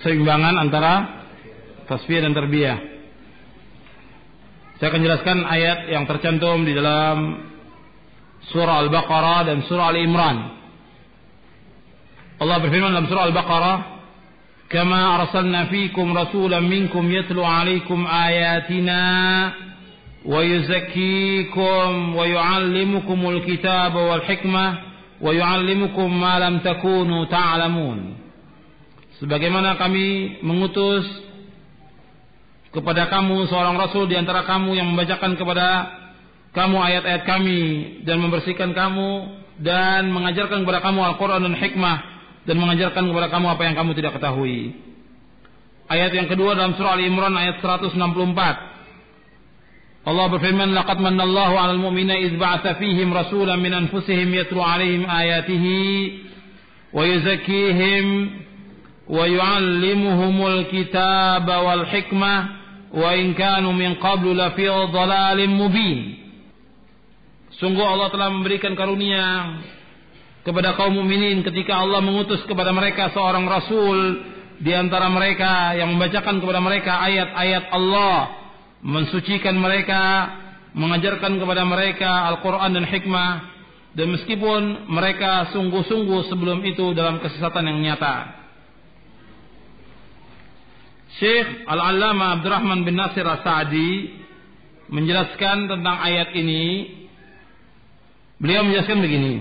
seimbangan antara tasfiyah dan terbiyah. Saya akan jelaskan ayat yang tercantum di dalam surah Al-Baqarah dan surah Al-Imran. Allah berfirman dalam surah Al-Baqarah, "Kama arsalna fiikum rasulan minkum yatlu 'alaikum ayatina wa yuzakkikum wa yu'allimukumul kitaba wal hikmah wa yu'allimukum ma lam takunu ta'lamun." Sebagaimana kami mengutus kepada kamu seorang rasul di antara kamu yang membacakan kepada kamu ayat-ayat kami dan membersihkan kamu dan mengajarkan kepada kamu Al-Quran dan hikmah dan mengajarkan kepada kamu apa yang kamu tidak ketahui. Ayat yang kedua dalam surah Al-Imran ayat 164. Allah berfirman, "Laqad manna Allahu 'alal mu'minina idz ba'atsa fihim rasulan min anfusihim yatlu 'alaihim ayatihi wa yuzakkihim wa yu'allimuhumul kitaba wal hikmah wa in kanu min qablu lafi dhalalin mubin." Sungguh Allah telah memberikan karunia kepada kaum mukminin ketika Allah mengutus kepada mereka seorang rasul di antara mereka yang membacakan kepada mereka ayat-ayat Allah, mensucikan mereka, mengajarkan kepada mereka Al-Qur'an dan hikmah dan meskipun mereka sungguh-sungguh sebelum itu dalam kesesatan yang nyata. Syekh Al-Allama Abdurrahman bin Nasir As-Sa'di menjelaskan tentang ayat ini Beliau menjelaskan begini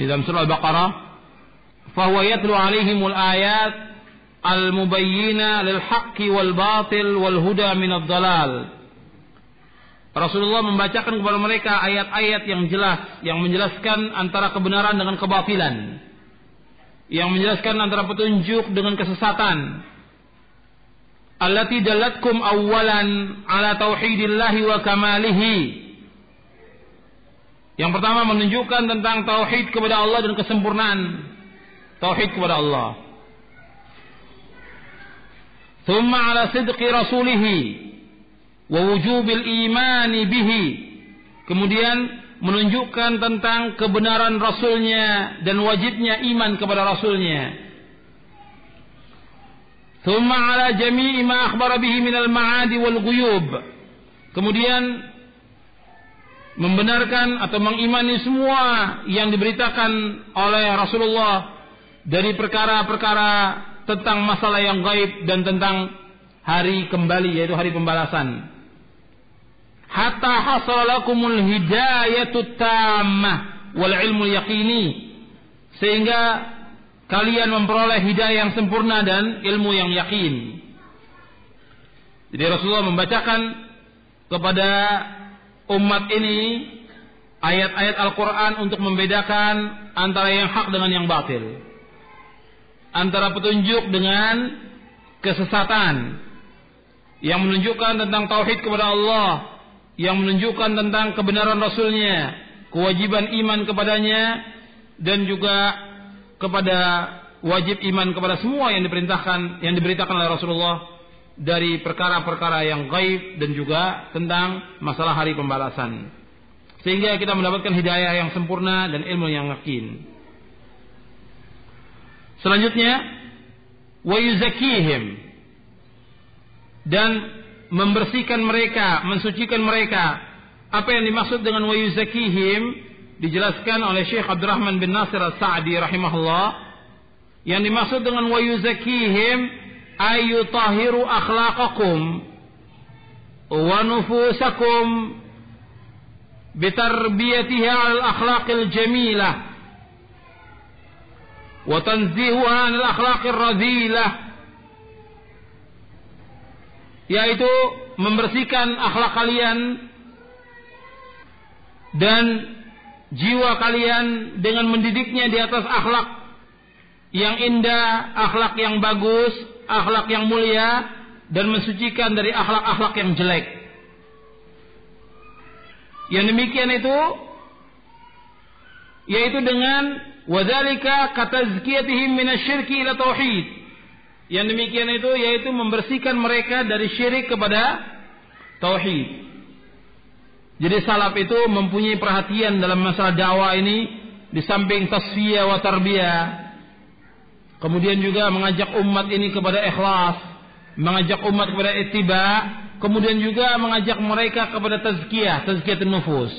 di dalam surah Al-Baqarah, "Fahuwa yatlu 'alaihimul ayat al-mubayyina lil haqqi wal batil wal huda min ad-dalal." Rasulullah membacakan kepada mereka ayat-ayat yang jelas yang menjelaskan antara kebenaran dengan kebatilan. Yang menjelaskan antara petunjuk dengan kesesatan. Allati dalatkum awwalan ala tauhidillahi wa kamalihi yang pertama menunjukkan tentang tauhid kepada Allah dan kesempurnaan tauhid kepada Allah. Thumma ala sidqi rasulih wa wujubil imani bihi. Kemudian menunjukkan tentang kebenaran rasulnya dan wajibnya iman kepada rasulnya. Thumma ala jami'i ma akhbara bihi minal ma'adi wal. Kemudian membenarkan atau mengimani semua yang diberitakan oleh Rasulullah dari perkara-perkara tentang masalah yang gaib dan tentang hari kembali yaitu hari pembalasan. Hatta hasalakumul hidayatut tammah wal ilmu yaqini sehingga kalian memperoleh hidayah yang sempurna dan ilmu yang yakin. Jadi Rasulullah membacakan kepada umat ini ayat-ayat Al-Quran untuk membedakan antara yang hak dengan yang batil. Antara petunjuk dengan kesesatan. Yang menunjukkan tentang tauhid kepada Allah. Yang menunjukkan tentang kebenaran Rasulnya. Kewajiban iman kepadanya. Dan juga kepada wajib iman kepada semua yang diperintahkan, yang diberitakan oleh Rasulullah dari perkara-perkara yang gaib dan juga tentang masalah hari pembalasan. Sehingga kita mendapatkan hidayah yang sempurna dan ilmu yang yakin. Selanjutnya, wa yuzakihim dan membersihkan mereka, mensucikan mereka. Apa yang dimaksud dengan wa yuzakihim dijelaskan oleh Syekh Abdurrahman bin Nasir As-Sa'di rahimahullah. Yang dimaksud dengan wa yuzakihim ayutahiru akhlaqakum wa nufusakum bitarbiyatiha al akhlaqil jamilah wa tanzihuha al akhlaqir radhilah yaitu membersihkan akhlak kalian dan jiwa kalian dengan mendidiknya di atas akhlak yang indah, akhlak yang bagus, akhlak yang mulia dan mensucikan dari akhlak-akhlak yang jelek. Yang demikian itu yaitu dengan wadzalika katazkiyatihim minasyirki ila tauhid. Yang demikian itu yaitu membersihkan mereka dari syirik kepada tauhid. Jadi salaf itu mempunyai perhatian dalam masalah dakwah ini di samping tasfiyah wa tarbiyah kemudian juga mengajak umat ini kepada ikhlas, mengajak umat kepada ittiba, kemudian juga mengajak mereka kepada tazkiyah, tazkiyatun nufus,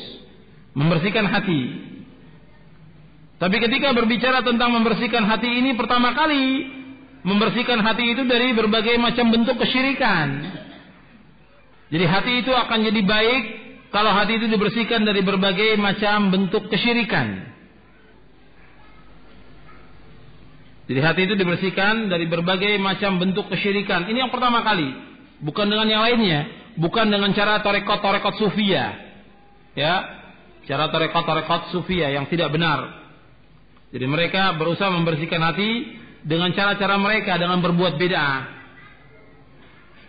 membersihkan hati. Tapi ketika berbicara tentang membersihkan hati ini pertama kali membersihkan hati itu dari berbagai macam bentuk kesyirikan. Jadi hati itu akan jadi baik kalau hati itu dibersihkan dari berbagai macam bentuk kesyirikan. Jadi hati itu dibersihkan dari berbagai macam bentuk kesyirikan. Ini yang pertama kali. Bukan dengan yang lainnya. Bukan dengan cara torekot-torekot sufia. Ya. Cara torekot-torekot sufia yang tidak benar. Jadi mereka berusaha membersihkan hati dengan cara-cara mereka dengan berbuat beda.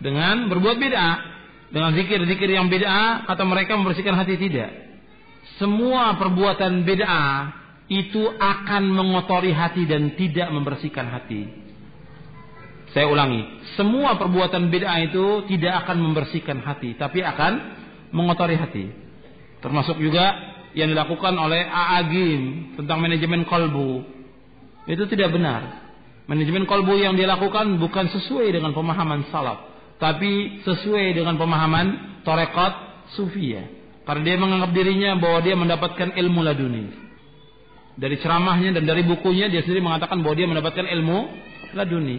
Dengan berbuat beda, dengan zikir-zikir yang beda, kata mereka membersihkan hati tidak. Semua perbuatan beda itu akan mengotori hati dan tidak membersihkan hati. Saya ulangi, semua perbuatan bid'ah itu tidak akan membersihkan hati, tapi akan mengotori hati. Termasuk juga yang dilakukan oleh Aagim tentang manajemen kolbu itu tidak benar. Manajemen kolbu yang dia lakukan bukan sesuai dengan pemahaman salaf, tapi sesuai dengan pemahaman torekot sufia. Karena dia menganggap dirinya bahwa dia mendapatkan ilmu laduni. Dari ceramahnya dan dari bukunya dia sendiri mengatakan bahwa dia mendapatkan ilmu laduni.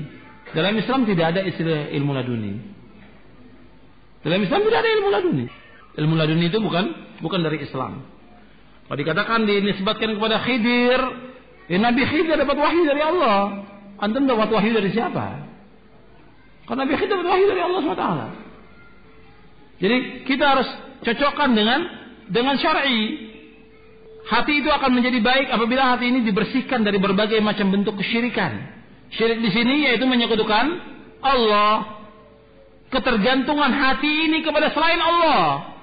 Dalam Islam tidak ada istilah ilmu laduni. Dalam Islam tidak ada ilmu laduni. Ilmu laduni itu bukan bukan dari Islam. Kalau dikatakan dinisbatkan kepada Khidir, ya Nabi Khidir dapat wahyu dari Allah. Antum dapat wahyu dari siapa? Karena Nabi Khidir dapat wahyu dari Allah SWT. Jadi kita harus cocokkan dengan dengan syar'i. Hati itu akan menjadi baik apabila hati ini dibersihkan dari berbagai macam bentuk kesyirikan. Syirik di sini yaitu menyekutukan Allah. Ketergantungan hati ini kepada selain Allah.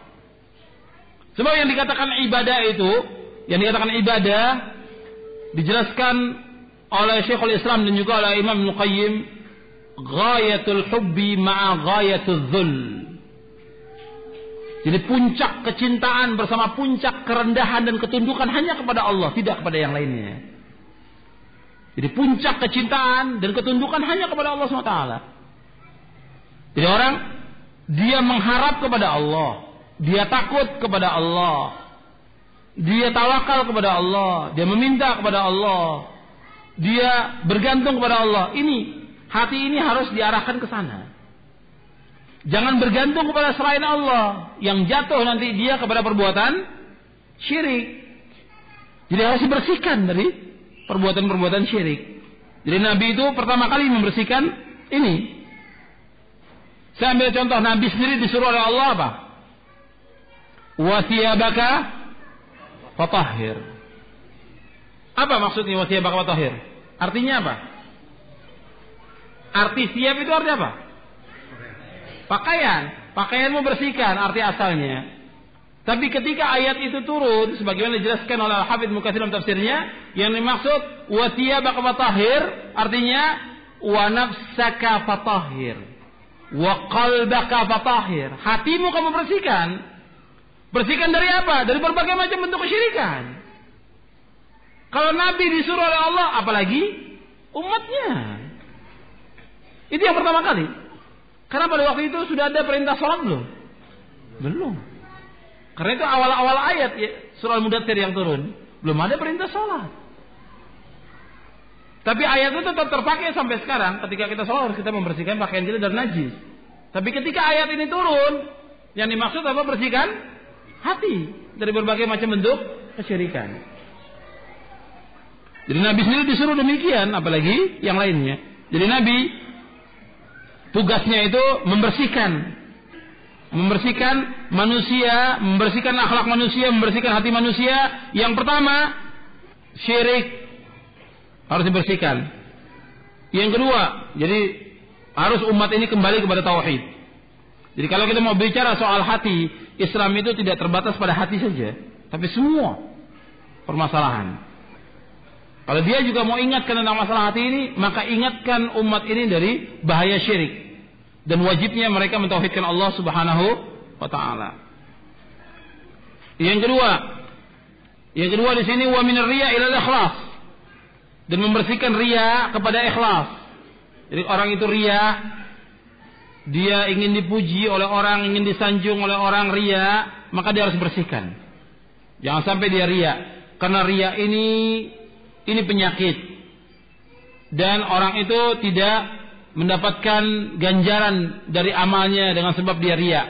Sebab yang dikatakan ibadah itu, yang dikatakan ibadah dijelaskan oleh Syekhul Islam dan juga oleh Imam Nuqayyim ghayatul hubbi ma'a ghayatul dhul. Jadi puncak kecintaan bersama puncak kerendahan dan ketundukan hanya kepada Allah, tidak kepada yang lainnya. Jadi puncak kecintaan dan ketundukan hanya kepada Allah SWT. Jadi orang dia mengharap kepada Allah, dia takut kepada Allah. Dia tawakal kepada Allah. Dia meminta kepada Allah. Dia bergantung kepada Allah. Ini hati ini harus diarahkan ke sana. Jangan bergantung kepada selain Allah yang jatuh nanti dia kepada perbuatan syirik. Jadi harus dibersihkan dari perbuatan-perbuatan syirik. Jadi Nabi itu pertama kali membersihkan ini. Saya ambil contoh Nabi sendiri disuruh oleh Allah apa? wasiyabaka fatahhir. Apa maksudnya wasiyabaka fatahhir? Artinya apa? Arti siap itu arti apa? Pakaian. Pakaian membersihkan arti asalnya. Tapi ketika ayat itu turun, sebagaimana dijelaskan oleh Al-Hafidh Mukathir dalam tafsirnya, yang dimaksud wasiyabaka fatahhir artinya fatahhir wa qalbaka fatahhir. Hatimu kamu bersihkan. Bersihkan dari apa? Dari berbagai macam bentuk kesyirikan. Kalau Nabi disuruh oleh Allah, apalagi umatnya. Itu yang pertama kali. Karena pada waktu itu sudah ada perintah sholat belum? Belum. Karena itu awal-awal ayat ya, surah Al-Mudathir yang turun. Belum ada perintah sholat. Tapi ayat itu tetap terpakai sampai sekarang. Ketika kita sholat harus kita membersihkan pakaian kita dari najis. Tapi ketika ayat ini turun, yang dimaksud apa? Bersihkan hati dari berbagai macam bentuk kesyirikan. Jadi Nabi sendiri disuruh demikian, apalagi yang lainnya. Jadi Nabi tugasnya itu membersihkan, membersihkan manusia, membersihkan akhlak manusia, membersihkan hati manusia. Yang pertama syirik harus dibersihkan. Yang kedua, jadi harus umat ini kembali kepada tauhid. Jadi kalau kita mau bicara soal hati, Islam itu tidak terbatas pada hati saja, tapi semua permasalahan. Kalau dia juga mau ingatkan tentang masalah hati ini, maka ingatkan umat ini dari bahaya syirik. Dan wajibnya mereka mentauhidkan Allah Subhanahu wa taala. Yang kedua, yang kedua di sini wa min riya ila ikhlas. dan membersihkan ria kepada ikhlas. Jadi orang itu ria, dia ingin dipuji oleh orang, ingin disanjung oleh orang ria, maka dia harus bersihkan. Jangan sampai dia ria, karena ria ini ini penyakit. Dan orang itu tidak mendapatkan ganjaran dari amalnya dengan sebab dia ria.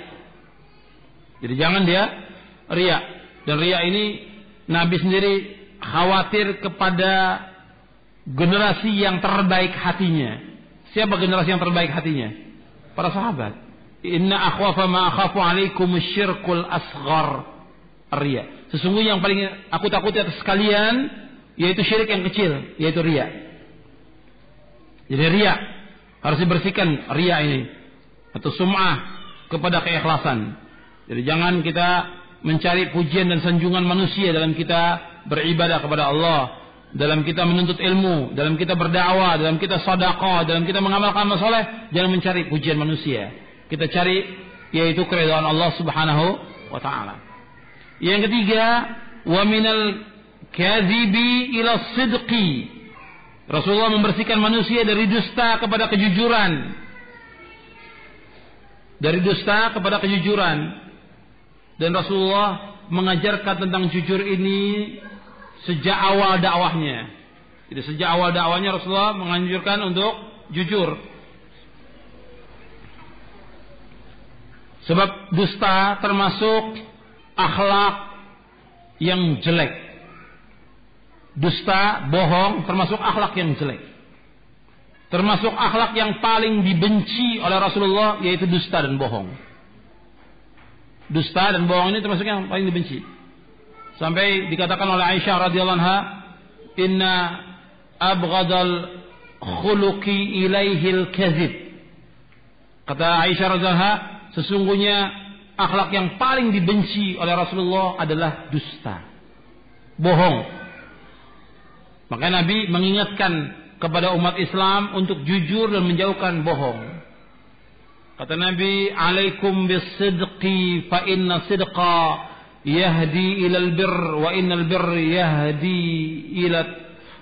Jadi jangan dia ria. Dan ria ini Nabi sendiri khawatir kepada generasi yang terbaik hatinya. Siapa generasi yang terbaik hatinya? Para sahabat. Inna akhwafa ma akhafu alaikum syirkul asghar. Ria. Sesungguhnya yang paling aku takuti atas kalian yaitu syirik yang kecil, yaitu ria. Jadi ria harus dibersihkan ria ini atau sum'ah kepada keikhlasan. Jadi jangan kita mencari pujian dan sanjungan manusia dalam kita beribadah kepada Allah dalam kita menuntut ilmu, dalam kita berdakwah, dalam kita sedekah, dalam kita mengamalkan amal soleh, jangan mencari pujian manusia. Kita cari yaitu keridhaan Allah Subhanahu wa taala. Yang ketiga, wa minal kadhibi ila sidqi. Rasulullah membersihkan manusia dari dusta kepada kejujuran. Dari dusta kepada kejujuran. Dan Rasulullah mengajarkan tentang jujur ini sejak awal dakwahnya. Jadi sejak awal dakwahnya Rasulullah menganjurkan untuk jujur. Sebab dusta termasuk akhlak yang jelek. Dusta, bohong termasuk akhlak yang jelek. Termasuk akhlak yang paling dibenci oleh Rasulullah yaitu dusta dan bohong. Dusta dan bohong ini termasuk yang paling dibenci. Sampai dikatakan oleh Aisyah radhiyallahu anha, "Inna abghadal khuluqi ilaihil kazib." Kata Aisyah radhiyallahu anha, sesungguhnya akhlak yang paling dibenci oleh Rasulullah adalah dusta. Bohong. Maka Nabi mengingatkan kepada umat Islam untuk jujur dan menjauhkan bohong. Kata Nabi, "Alaikum bisidqi fa inna sidqa yahdi ilal bir wa innal bir yahdi ila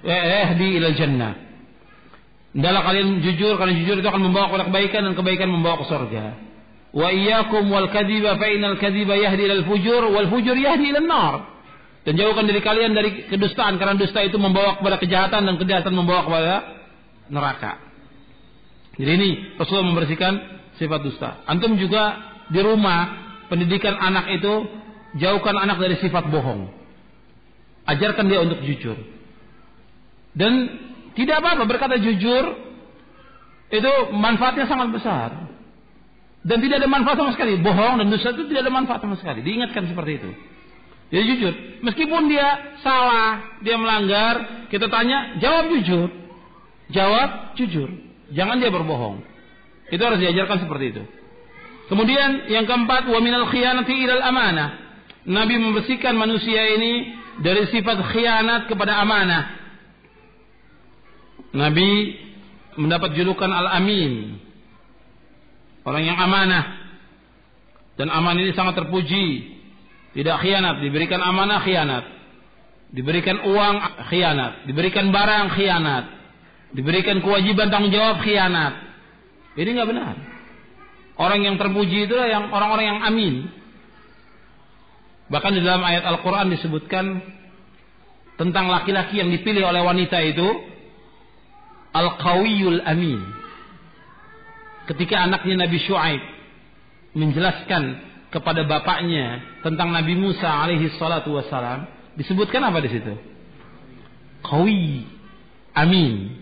yahdi ilal jannah. Hendaklah kalian jujur karena jujur itu akan membawa kepada kebaikan dan kebaikan membawa ke surga. Wa iyyakum wal kadhiba fa innal kadhiba yahdi ilal fujur wal fujur yahdi ilal nar. Dan jauhkan diri kalian dari kedustaan karena dusta itu membawa kepada kejahatan dan kejahatan membawa kepada neraka. Jadi ini Rasulullah membersihkan sifat dusta. Antum juga di rumah pendidikan anak itu Jauhkan anak dari sifat bohong. Ajarkan dia untuk jujur. Dan tidak apa-apa berkata jujur itu manfaatnya sangat besar. Dan tidak ada manfaat sama sekali. Bohong dan dosa itu tidak ada manfaat sama sekali. Diingatkan seperti itu. Dia jujur. Meskipun dia salah, dia melanggar, kita tanya, jawab jujur. Jawab jujur. Jangan dia berbohong. Itu harus diajarkan seperti itu. Kemudian yang keempat, wa minal khiyanati ilal amanah. Nabi membersihkan manusia ini dari sifat khianat kepada amanah. Nabi mendapat julukan Al-Amin. Orang yang amanah. Dan aman ini sangat terpuji. Tidak khianat, diberikan amanah khianat. Diberikan uang khianat, diberikan barang khianat. Diberikan kewajiban tanggung jawab khianat. Ini nggak benar. Orang yang terpuji itu yang orang-orang yang amin. Bahkan di dalam ayat Al-Quran disebutkan tentang laki-laki yang dipilih oleh wanita itu Al-Qawiyul Amin. Ketika anaknya Nabi Shu'aib menjelaskan kepada bapaknya tentang Nabi Musa alaihi salatu wassalam, disebutkan apa di situ? Qawi, amin.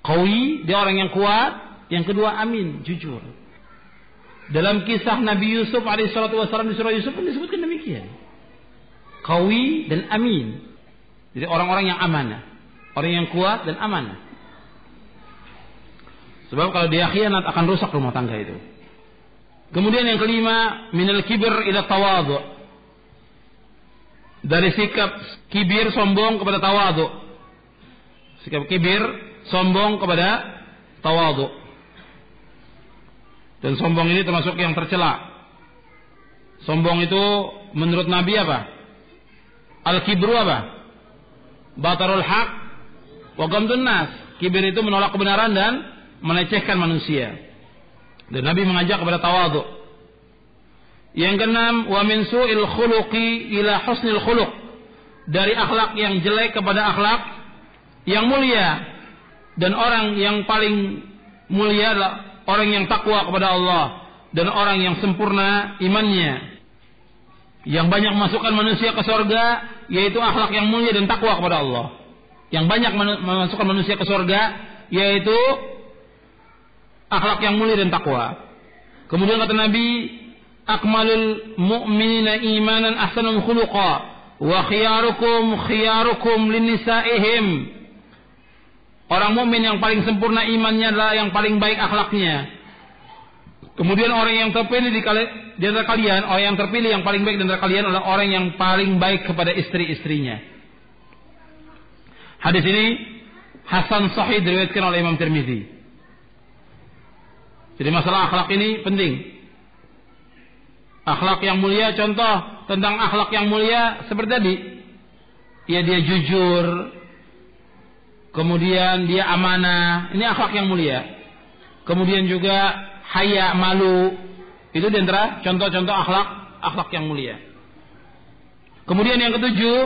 Qawi dia orang yang kuat, yang kedua amin, jujur. Dalam kisah Nabi Yusuf alaihissalatu wassalam di surah Yusuf pun disebutkan demikian. Kawi dan amin. Jadi orang-orang yang amanah. Orang yang kuat dan amanah. Sebab kalau dia khianat akan rusak rumah tangga itu. Kemudian yang kelima, minal kibir ila tawadu. Dari sikap kibir sombong kepada tawadu. Sikap kibir sombong kepada tawadu. Dan sombong ini termasuk yang tercela. Sombong itu menurut Nabi apa? Al-kibru apa? Batarul haq wa nas. Kibir itu menolak kebenaran dan melecehkan manusia. Dan Nabi mengajak kepada tawadhu. Yang keenam, wa min su'il khuluqi ila husnil khuluq. Dari akhlak yang jelek kepada akhlak yang mulia. Dan orang yang paling mulia adalah orang yang takwa kepada Allah dan orang yang sempurna imannya. Yang banyak masukkan manusia ke surga yaitu akhlak yang mulia dan takwa kepada Allah. Yang banyak memasukkan manusia ke surga yaitu akhlak yang mulia dan takwa. Kemudian kata Nabi, akmalul mu'minina imanan ahsanul khuluqa wa khiyarukum khiyarukum linisaihim. Orang mukmin yang paling sempurna imannya adalah yang paling baik akhlaknya. Kemudian orang yang terpilih di, di antara kalian, orang yang terpilih yang paling baik di antara kalian adalah orang yang paling baik kepada istri-istrinya. Hadis ini Hasan Sahih diriwayatkan oleh Imam Tirmizi. Jadi masalah akhlak ini penting. Akhlak yang mulia contoh tentang akhlak yang mulia seperti tadi. Ya dia jujur. Kemudian dia amanah. Ini akhlak yang mulia. Kemudian juga haya malu. Itu di antara contoh-contoh akhlak akhlak yang mulia. Kemudian yang ketujuh,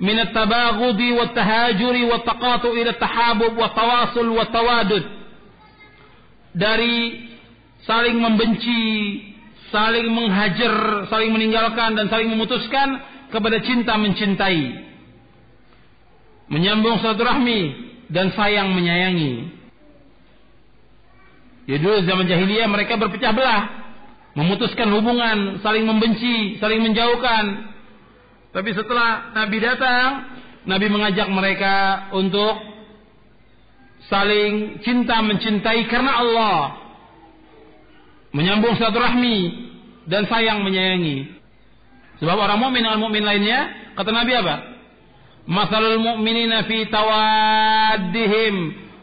minat tabaghudi wa tahajuri wa taqatu ila tahabub wa tawasul wa tawadud. Dari saling membenci, saling menghajar, saling meninggalkan dan saling memutuskan kepada cinta mencintai. Menyambung silaturahmi dan sayang menyayangi. Ya dulu zaman jahiliyah mereka berpecah belah, memutuskan hubungan, saling membenci, saling menjauhkan. Tapi setelah Nabi datang, Nabi mengajak mereka untuk saling cinta mencintai karena Allah menyambung silaturahmi dan sayang menyayangi. Sebab orang mukmin dengan mukmin lainnya, kata Nabi apa? Masalul mu'minina fi tawaddihim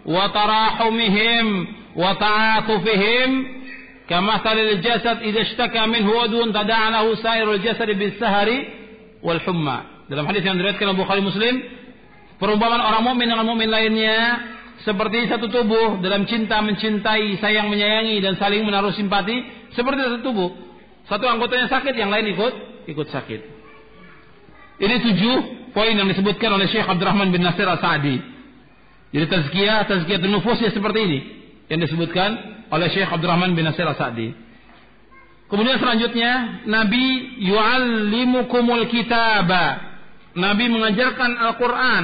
wa tarahumihim wa ta'atufihim kama salil jasad idza ishtaka minhu wadun tada'a sairul jasad bis sahari wal humma. Dalam hadis yang diriwayatkan Bukhari Muslim, perumpamaan orang mukmin dengan mukmin lainnya seperti satu tubuh dalam cinta mencintai, sayang menyayangi dan saling menaruh simpati seperti satu tubuh. Satu anggotanya sakit, yang lain ikut ikut sakit. Ini tujuh poin yang disebutkan oleh Syekh Abdurrahman bin Nasir Al-Sa'di. Jadi tazkiyah, tazkiyah nufus ya seperti ini yang disebutkan oleh Syekh Abdurrahman bin Nasir Al-Sa'di. Kemudian selanjutnya Nabi yu'allimukumul kitaba. Nabi mengajarkan Al-Qur'an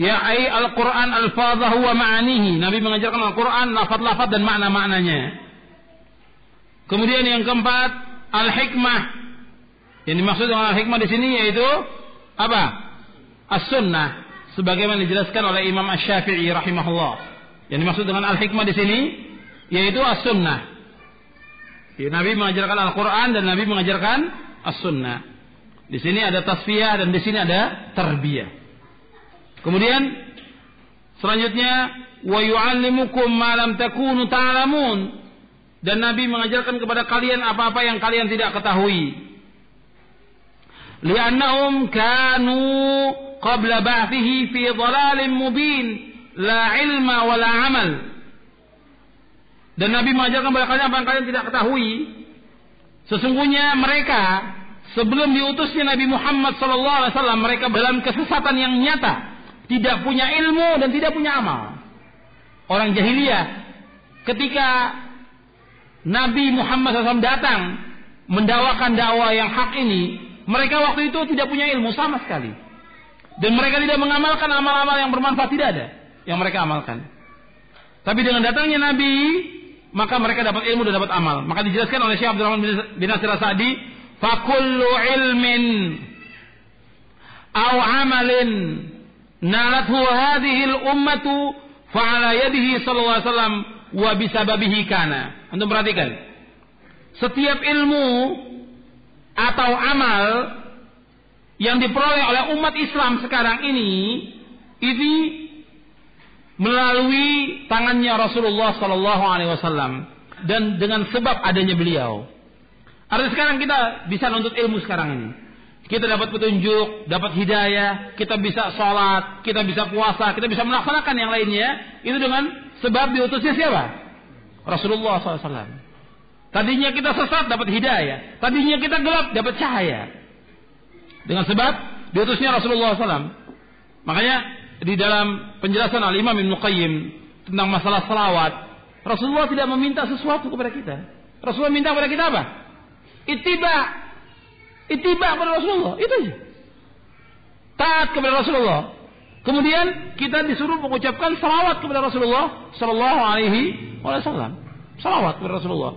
Ya ai Al-Quran al-fadhahu wa ma'anihi. Nabi mengajarkan Al-Quran, lafad-lafad dan makna-maknanya. Kemudian yang keempat, al-hikmah. Yang dimaksud dengan al-hikmah di sini yaitu apa? As-sunnah. Sebagaimana dijelaskan oleh Imam Ash-Syafi'i rahimahullah. Yang dimaksud dengan al-hikmah di sini yaitu as-sunnah. Ya, Nabi mengajarkan Al-Quran dan Nabi mengajarkan as-sunnah. Di sini ada tasfiyah dan di sini ada tarbiyah. Kemudian selanjutnya wa yu'allimukum ma lam takunu ta'lamun dan Nabi mengajarkan kepada kalian apa-apa yang kalian tidak ketahui. Li'annahum kanu qabla ba'thihi fi dhalalin mubin la ilma wa la amal. Dan Nabi mengajarkan kepada kalian apa yang kalian tidak ketahui. Sesungguhnya mereka sebelum diutusnya Nabi Muhammad SAW mereka dalam kesesatan yang nyata tidak punya ilmu dan tidak punya amal. Orang jahiliyah ketika Nabi Muhammad SAW datang mendawakan dakwah yang hak ini, mereka waktu itu tidak punya ilmu sama sekali. Dan mereka tidak mengamalkan amal-amal yang bermanfaat tidak ada yang mereka amalkan. Tapi dengan datangnya Nabi, maka mereka dapat ilmu dan dapat amal. Maka dijelaskan oleh Syekh Abdurrahman bin Nasir Sa'di, "Fakullu ilmin au amalin nalathu hadhihi al-ummatu fa'ala yadihi sallallahu alaihi wasallam wa bisababihi kana. Untuk perhatikan. Setiap ilmu atau amal yang diperoleh oleh umat Islam sekarang ini ini melalui tangannya Rasulullah sallallahu alaihi wasallam dan dengan sebab adanya beliau. Artinya sekarang kita bisa nuntut ilmu sekarang ini. Kita dapat petunjuk, dapat hidayah, kita bisa sholat, kita bisa puasa, kita bisa melaksanakan yang lainnya. Itu dengan sebab diutusnya siapa? Rasulullah SAW. Tadinya kita sesat dapat hidayah, tadinya kita gelap dapat cahaya. Dengan sebab diutusnya Rasulullah SAW. Makanya di dalam penjelasan Al Imam Ibnu Qayyim tentang masalah salawat, Rasulullah tidak meminta sesuatu kepada kita. Rasulullah minta kepada kita apa? Ittiba Itiba kepada Rasulullah, itu aja. Taat kepada Rasulullah. Kemudian kita disuruh mengucapkan salawat kepada Rasulullah Sallallahu Alaihi Wasallam. Salawat kepada Rasulullah.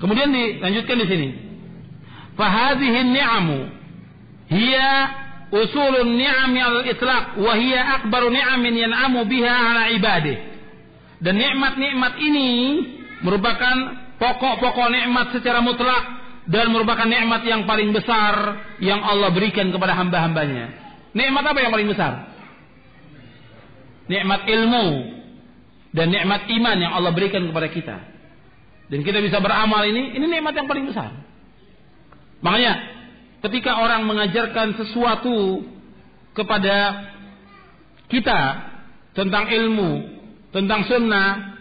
Kemudian dilanjutkan di sini. Fahadihi ni'amu hiya usulun ni'ami al-itlaq wa hiya akbaru ni'amin yan'amu biha ala ibadih. Dan nikmat-nikmat ini merupakan pokok-pokok nikmat secara mutlak dan merupakan nikmat yang paling besar yang Allah berikan kepada hamba-hambanya. Nikmat apa yang paling besar? Nikmat ilmu dan nikmat iman yang Allah berikan kepada kita. Dan kita bisa beramal ini, ini nikmat yang paling besar. Makanya ketika orang mengajarkan sesuatu kepada kita tentang ilmu, tentang sunnah,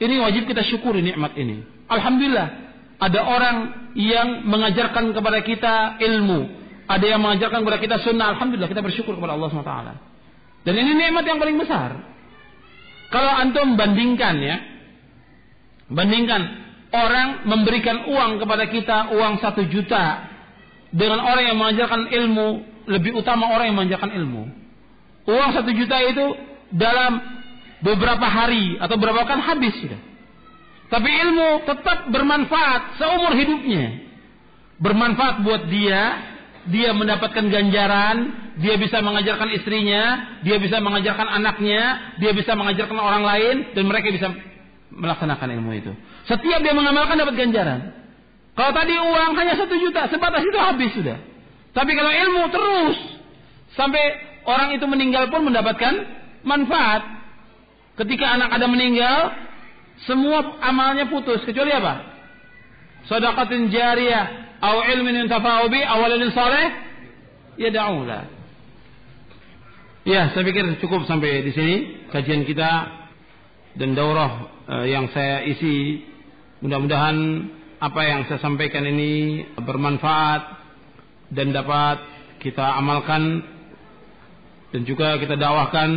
ini wajib kita syukuri nikmat ini. Alhamdulillah ada orang yang mengajarkan kepada kita ilmu. Ada yang mengajarkan kepada kita sunnah. Alhamdulillah kita bersyukur kepada Allah SWT. Dan ini nikmat yang paling besar. Kalau antum bandingkan ya. Bandingkan orang memberikan uang kepada kita uang satu juta. Dengan orang yang mengajarkan ilmu. Lebih utama orang yang mengajarkan ilmu. Uang satu juta itu dalam beberapa hari atau beberapa kan habis sudah. Tapi ilmu tetap bermanfaat seumur hidupnya. Bermanfaat buat dia, dia mendapatkan ganjaran, dia bisa mengajarkan istrinya, dia bisa mengajarkan anaknya, dia bisa mengajarkan orang lain, dan mereka bisa melaksanakan ilmu itu. Setiap dia mengamalkan dapat ganjaran. Kalau tadi uang hanya satu juta, sebatas itu habis sudah. Tapi kalau ilmu terus, sampai orang itu meninggal pun mendapatkan manfaat. Ketika anak ada meninggal, semua amalnya putus kecuali apa? Sedekatin jariyah atau ilmin yuntafa'u bi aw waladin saleh yad'ulah. Ya, saya pikir cukup sampai di sini kajian kita dan daurah eh, yang saya isi. Mudah-mudahan apa yang saya sampaikan ini bermanfaat dan dapat kita amalkan dan juga kita dakwahkan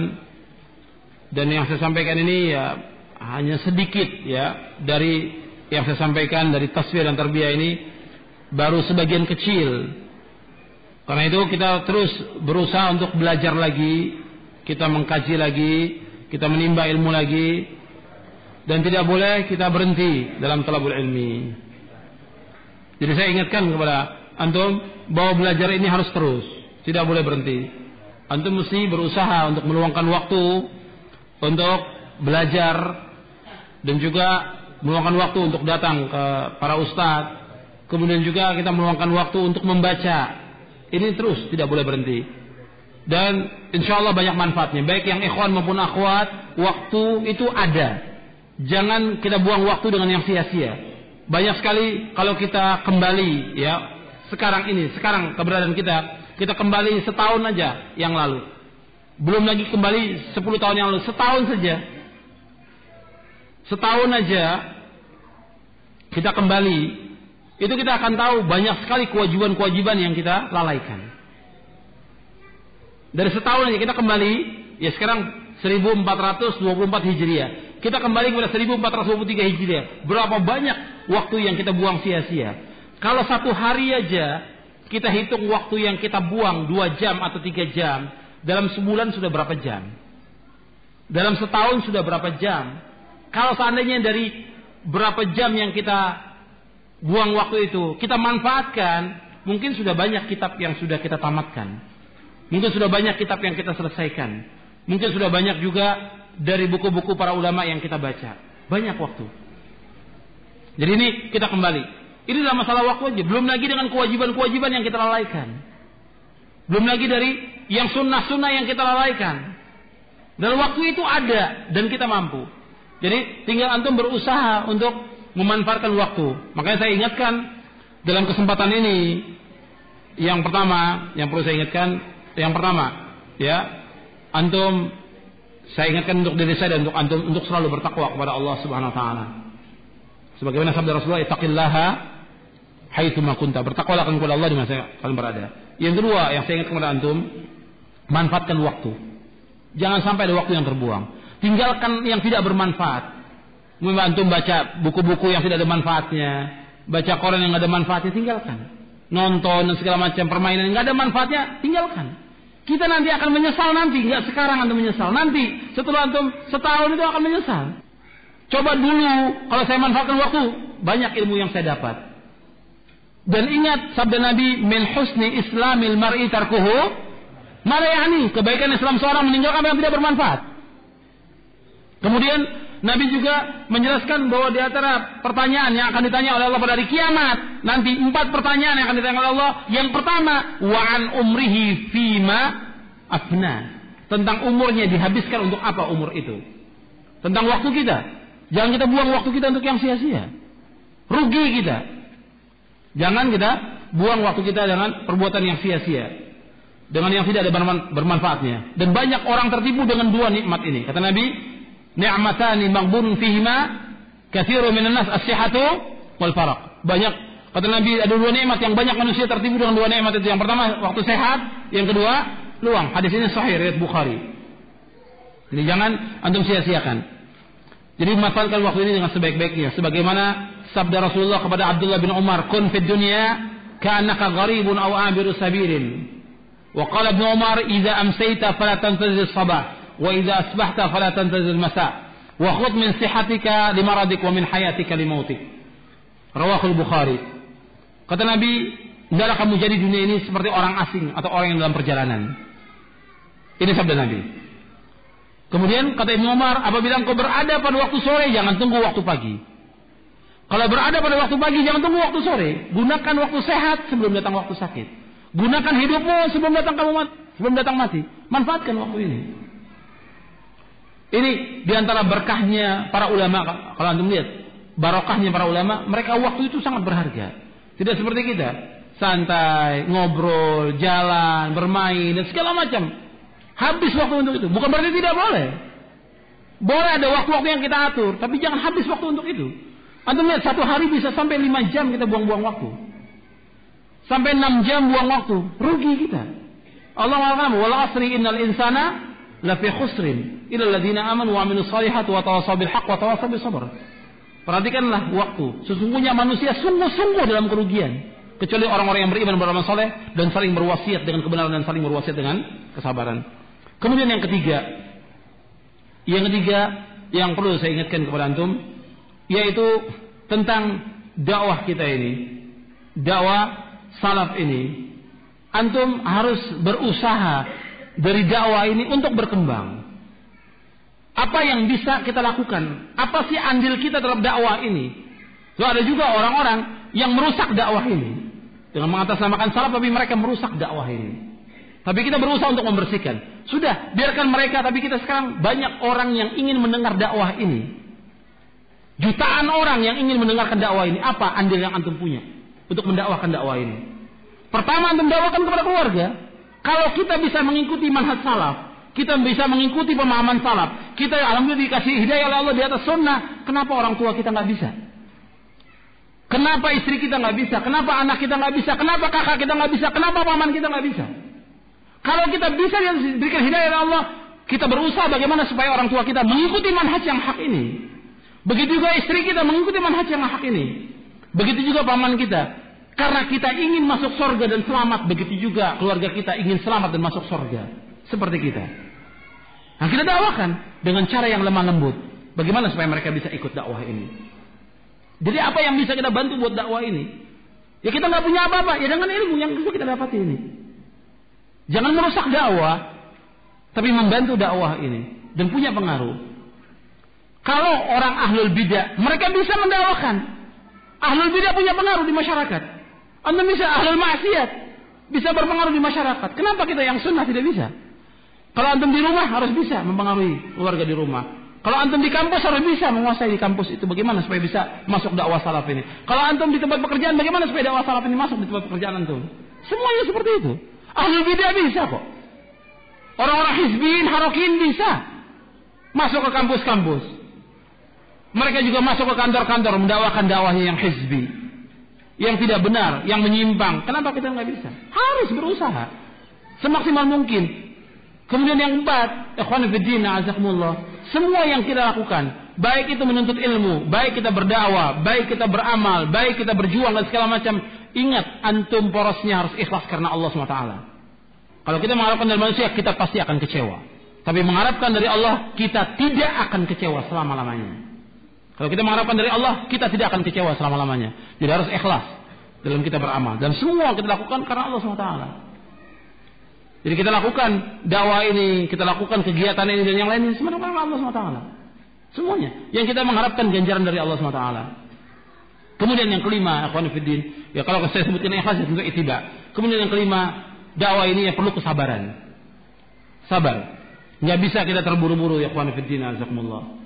dan yang saya sampaikan ini ya hanya sedikit ya dari yang saya sampaikan dari taswir dan terbiah ini baru sebagian kecil. Karena itu kita terus berusaha untuk belajar lagi, kita mengkaji lagi, kita menimba ilmu lagi dan tidak boleh kita berhenti dalam talabul ilmi. Jadi saya ingatkan kepada antum bahwa belajar ini harus terus, tidak boleh berhenti. Antum mesti berusaha untuk meluangkan waktu untuk belajar dan juga meluangkan waktu untuk datang ke para ustadz. Kemudian juga kita meluangkan waktu untuk membaca. Ini terus tidak boleh berhenti. Dan insya Allah banyak manfaatnya. Baik yang ikhwan maupun akhwat, waktu itu ada. Jangan kita buang waktu dengan yang sia-sia. Banyak sekali kalau kita kembali ya sekarang ini, sekarang keberadaan kita, kita kembali setahun aja yang lalu. Belum lagi kembali 10 tahun yang lalu, setahun saja setahun aja kita kembali, itu kita akan tahu banyak sekali kewajiban-kewajiban yang kita lalaikan. Dari setahun aja kita kembali, ya sekarang 1424 Hijriah. Kita kembali kepada 1423 Hijriah. Berapa banyak waktu yang kita buang sia-sia. Kalau satu hari aja kita hitung waktu yang kita buang dua jam atau tiga jam, dalam sebulan sudah berapa jam? Dalam setahun sudah berapa jam? Kalau seandainya dari berapa jam yang kita buang waktu itu, kita manfaatkan, mungkin sudah banyak kitab yang sudah kita tamatkan. Mungkin sudah banyak kitab yang kita selesaikan. Mungkin sudah banyak juga dari buku-buku para ulama yang kita baca. Banyak waktu. Jadi ini kita kembali. Ini adalah masalah waktu aja. Belum lagi dengan kewajiban-kewajiban yang kita lalaikan. Belum lagi dari yang sunnah-sunnah yang kita lalaikan. Dan waktu itu ada dan kita mampu. Jadi tinggal antum berusaha untuk memanfaatkan waktu. Makanya saya ingatkan dalam kesempatan ini yang pertama yang perlu saya ingatkan, yang pertama, ya, antum saya ingatkan untuk diri saya dan untuk antum untuk selalu bertakwa kepada Allah Subhanahu wa taala. Sebagaimana sabda Rasulullah, "Ittaqillaha haitsu ma kunta." Bertakwalah kepada Allah di mana kalian berada. Yang kedua, yang saya ingat kepada antum, manfaatkan waktu. Jangan sampai ada waktu yang terbuang. Tinggalkan yang tidak bermanfaat. Membantu baca buku-buku yang tidak ada manfaatnya, baca koran yang tidak ada manfaatnya, tinggalkan. Nonton dan segala macam permainan yang tidak ada manfaatnya, tinggalkan. Kita nanti akan menyesal nanti, nggak sekarang antum menyesal. Nanti setelah antum setahun itu akan menyesal. Coba dulu kalau saya manfaatkan waktu, banyak ilmu yang saya dapat. Dan ingat sabda Nabi, min husni islamil mar'i tarkuhu kebaikan Islam seorang meninggalkan yang tidak bermanfaat. Kemudian Nabi juga menjelaskan bahwa di antara pertanyaan yang akan ditanya oleh Allah pada hari kiamat nanti empat pertanyaan yang akan ditanya oleh Allah. Yang pertama, wa'an umrihi fima afna. Tentang umurnya dihabiskan untuk apa umur itu? Tentang waktu kita. Jangan kita buang waktu kita untuk yang sia-sia. Rugi kita. Jangan kita buang waktu kita dengan perbuatan yang sia-sia dengan yang tidak ada bermanfaatnya. Dan banyak orang tertipu dengan dua nikmat ini. Kata Nabi, ni'matani maghbunun fihima kathiru minan nas as-sihhatu wal faraq. Banyak kata Nabi ada dua nikmat yang banyak manusia tertipu dengan dua nikmat itu. Yang pertama waktu sehat, yang kedua luang. Hadis ini sahih riwayat Bukhari. Jadi jangan antum sia-siakan. Jadi manfaatkan waktu ini dengan sebaik-baiknya. Sebagaimana sabda Rasulullah kepada Abdullah bin Umar, "Kun fid dunya ka'annaka gharibun aw sabirin." Wa qala Ibn Umar, "Idza amsayta fala tantazir sabah." وإذا أصبحت فلا تنتظر المساء وخذ من صحتك لمرضك ومن حياتك لموتك رواه البخاري kata Nabi hendaklah kamu jadi dunia ini seperti orang asing atau orang yang dalam perjalanan ini sabda Nabi kemudian kata Ibnu Umar apabila engkau berada pada waktu sore jangan tunggu waktu pagi kalau berada pada waktu pagi jangan tunggu waktu sore gunakan waktu sehat sebelum datang waktu sakit Gunakan hidupmu sebelum datang kamu mati, sebelum datang mati. Manfaatkan waktu ini. Ini di antara berkahnya para ulama. Kalau anda lihat, barokahnya para ulama, mereka waktu itu sangat berharga. Tidak seperti kita, santai, ngobrol, jalan, bermain dan segala macam. Habis waktu untuk itu. Bukan berarti tidak boleh. Boleh ada waktu-waktu yang kita atur, tapi jangan habis waktu untuk itu. Anda lihat satu hari bisa sampai lima jam kita buang-buang waktu. Sampai 6 jam buang waktu. Rugi kita. Allah mengatakan, "Wal asri innal insana lafi khusrin illa alladziina wa amilus salihati wa tawassaw bil haqq wa tawassaw bis sabr." Perhatikanlah waktu. Sesungguhnya manusia sungguh-sungguh dalam kerugian. Kecuali orang-orang yang beriman beramal soleh dan saling berwasiat dengan kebenaran dan saling berwasiat dengan kesabaran. Kemudian yang ketiga, yang ketiga yang perlu saya ingatkan kepada antum, yaitu tentang dakwah kita ini. Dakwah salaf ini, antum harus berusaha dari dakwah ini untuk berkembang. Apa yang bisa kita lakukan? Apa sih andil kita dalam dakwah ini? Lalu ada juga orang-orang yang merusak dakwah ini. Dengan mengatasnamakan salaf tapi mereka merusak dakwah ini. Tapi kita berusaha untuk membersihkan. Sudah, biarkan mereka tapi kita sekarang banyak orang yang ingin mendengar dakwah ini. Jutaan orang yang ingin mendengarkan dakwah ini. Apa andil yang antum punya? untuk mendakwahkan dakwah ini. Pertama antum kepada keluarga. Kalau kita bisa mengikuti manhaj salaf, kita bisa mengikuti pemahaman salaf, kita alhamdulillah dikasih hidayah oleh Allah di atas sunnah, kenapa orang tua kita nggak bisa? Kenapa istri kita nggak bisa? Kenapa anak kita nggak bisa? Kenapa kakak kita nggak bisa? Kenapa paman kita nggak bisa? Kalau kita bisa diberikan hidayah oleh Allah, kita berusaha bagaimana supaya orang tua kita mengikuti manhaj yang hak ini. Begitu juga istri kita mengikuti manhaj yang hak ini. Begitu juga paman kita. Karena kita ingin masuk surga dan selamat, begitu juga keluarga kita ingin selamat dan masuk surga. Seperti kita. Nah, kita dakwakan dengan cara yang lemah lembut. Bagaimana supaya mereka bisa ikut dakwah ini? Jadi apa yang bisa kita bantu buat dakwah ini? Ya kita nggak punya apa-apa, ya dengan ilmu yang kita dapat ini. Jangan merusak dakwah, tapi membantu dakwah ini dan punya pengaruh. Kalau orang ahlul bidah, mereka bisa mendakwakan. Ahlul bidah punya pengaruh di masyarakat. Anda bisa ahlul maksiat. Bisa berpengaruh di masyarakat. Kenapa kita yang sunnah tidak bisa? Kalau antum di rumah harus bisa mempengaruhi keluarga di rumah. Kalau antum di kampus harus bisa menguasai di kampus itu bagaimana supaya bisa masuk dakwah salaf ini. Kalau antum di tempat pekerjaan bagaimana supaya dakwah salaf ini masuk di tempat pekerjaan antum. Semuanya seperti itu. Ahli bidah bisa kok. Orang-orang hizbin, harokin bisa. Masuk ke kampus-kampus. Mereka juga masuk ke kantor-kantor mendakwakan dakwahnya yang hizbi. Yang tidak benar, yang menyimpang. Kenapa kita nggak bisa? Harus berusaha. Semaksimal mungkin. Kemudian yang keempat, ikhwan azakumullah. Semua yang kita lakukan, baik itu menuntut ilmu, baik kita berdakwah, baik kita beramal, baik kita berjuang dan segala macam, ingat antum porosnya harus ikhlas karena Allah SWT. Kalau kita mengharapkan dari manusia, kita pasti akan kecewa. Tapi mengharapkan dari Allah, kita tidak akan kecewa selama-lamanya. Kalau kita mengharapkan dari Allah, kita tidak akan kecewa selama-lamanya. Jadi harus ikhlas dalam kita beramal. Dan semua kita lakukan karena Allah SWT. Jadi kita lakukan dakwah ini, kita lakukan kegiatan ini dan yang lain ini karena Allah SWT. Semuanya. Yang kita mengharapkan ganjaran dari Allah SWT. Kemudian yang kelima, akhwanifiddin, ya kalau saya sebutkan ikhlas ya tentu itiba. Kemudian yang kelima, dakwah ini yang perlu kesabaran. Sabar. Nggak bisa kita terburu-buru ya akhwanifiddin, azakumullah.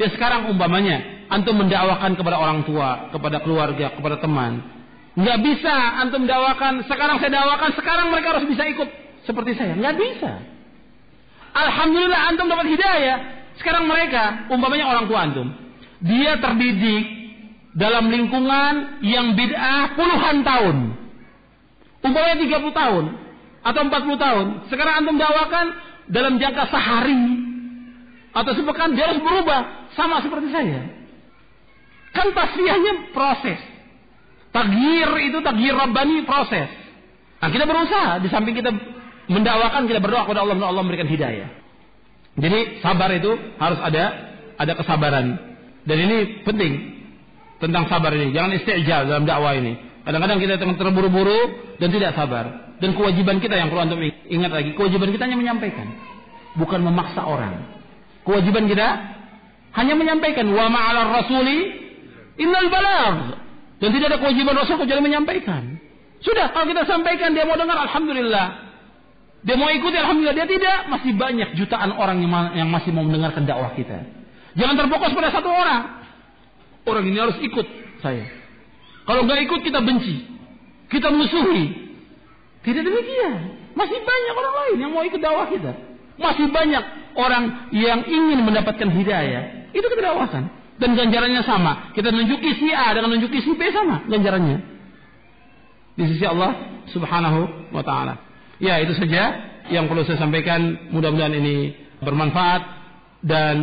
Ya sekarang umpamanya, antum mendakwakan kepada orang tua, kepada keluarga, kepada teman. Nggak bisa antum dakwakan, sekarang saya dakwakan, sekarang mereka harus bisa ikut seperti saya. Nggak bisa. Alhamdulillah antum dapat hidayah. Sekarang mereka, umpamanya orang tua antum, dia terdidik dalam lingkungan yang bid'ah puluhan tahun. Umpamanya 30 tahun atau 40 tahun. Sekarang antum dakwakan dalam jangka sehari atau sepekan dia harus berubah sama seperti saya. Kan tasfiyahnya proses. Tagir itu tagir rabbani proses. Nah, kita berusaha di samping kita mendakwakan kita berdoa kepada Allah Allah memberikan hidayah. Jadi sabar itu harus ada ada kesabaran. Dan ini penting tentang sabar ini. Jangan istijal dalam dakwah ini. Kadang-kadang kita terburu-buru dan tidak sabar. Dan kewajiban kita yang perlu untuk ingat lagi, kewajiban kita hanya menyampaikan, bukan memaksa orang. Kewajiban kita hanya menyampaikan wa ma'alar rasuli innal balagh. Dan tidak ada kewajiban Rasul kecuali menyampaikan. Sudah, kalau kita sampaikan dia mau dengar alhamdulillah. Dia mau ikuti alhamdulillah dia tidak, masih banyak jutaan orang yang, yang masih mau mendengarkan dakwah kita. Jangan terfokus pada satu orang. Orang ini harus ikut saya. Kalau nggak ikut kita benci, kita musuhi. Tidak demikian. Masih banyak orang lain yang mau ikut dakwah kita. Masih banyak orang yang ingin mendapatkan hidayah. Itu kita dakwakan. Dan ganjarannya sama. Kita nunjuki si A dengan nunjuki si B sama ganjarannya. Di sisi Allah subhanahu wa ta'ala. Ya, itu saja yang perlu saya sampaikan. Mudah-mudahan ini bermanfaat dan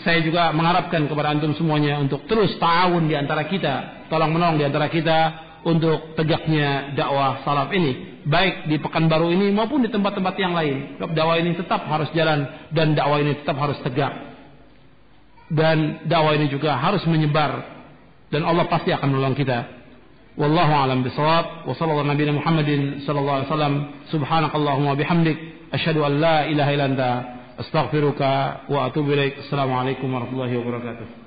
saya juga mengharapkan kepada antum semuanya untuk terus ta'awun di antara kita, tolong menolong di antara kita untuk tegaknya dakwah salaf ini, baik di Pekanbaru ini maupun di tempat-tempat yang lain. Dakwah ini tetap harus jalan dan dakwah ini tetap harus tegak dan dakwah ini juga harus menyebar dan Allah pasti akan menolong kita. Wallahu a'lam bishawab. Wa sallallahu nabiyina Muhammadin sallallahu alaihi wasallam. Subhanakallahumma wa bihamdik asyhadu an la ilaha illa anta astaghfiruka wa atubu ilaik. Assalamualaikum warahmatullahi wabarakatuh.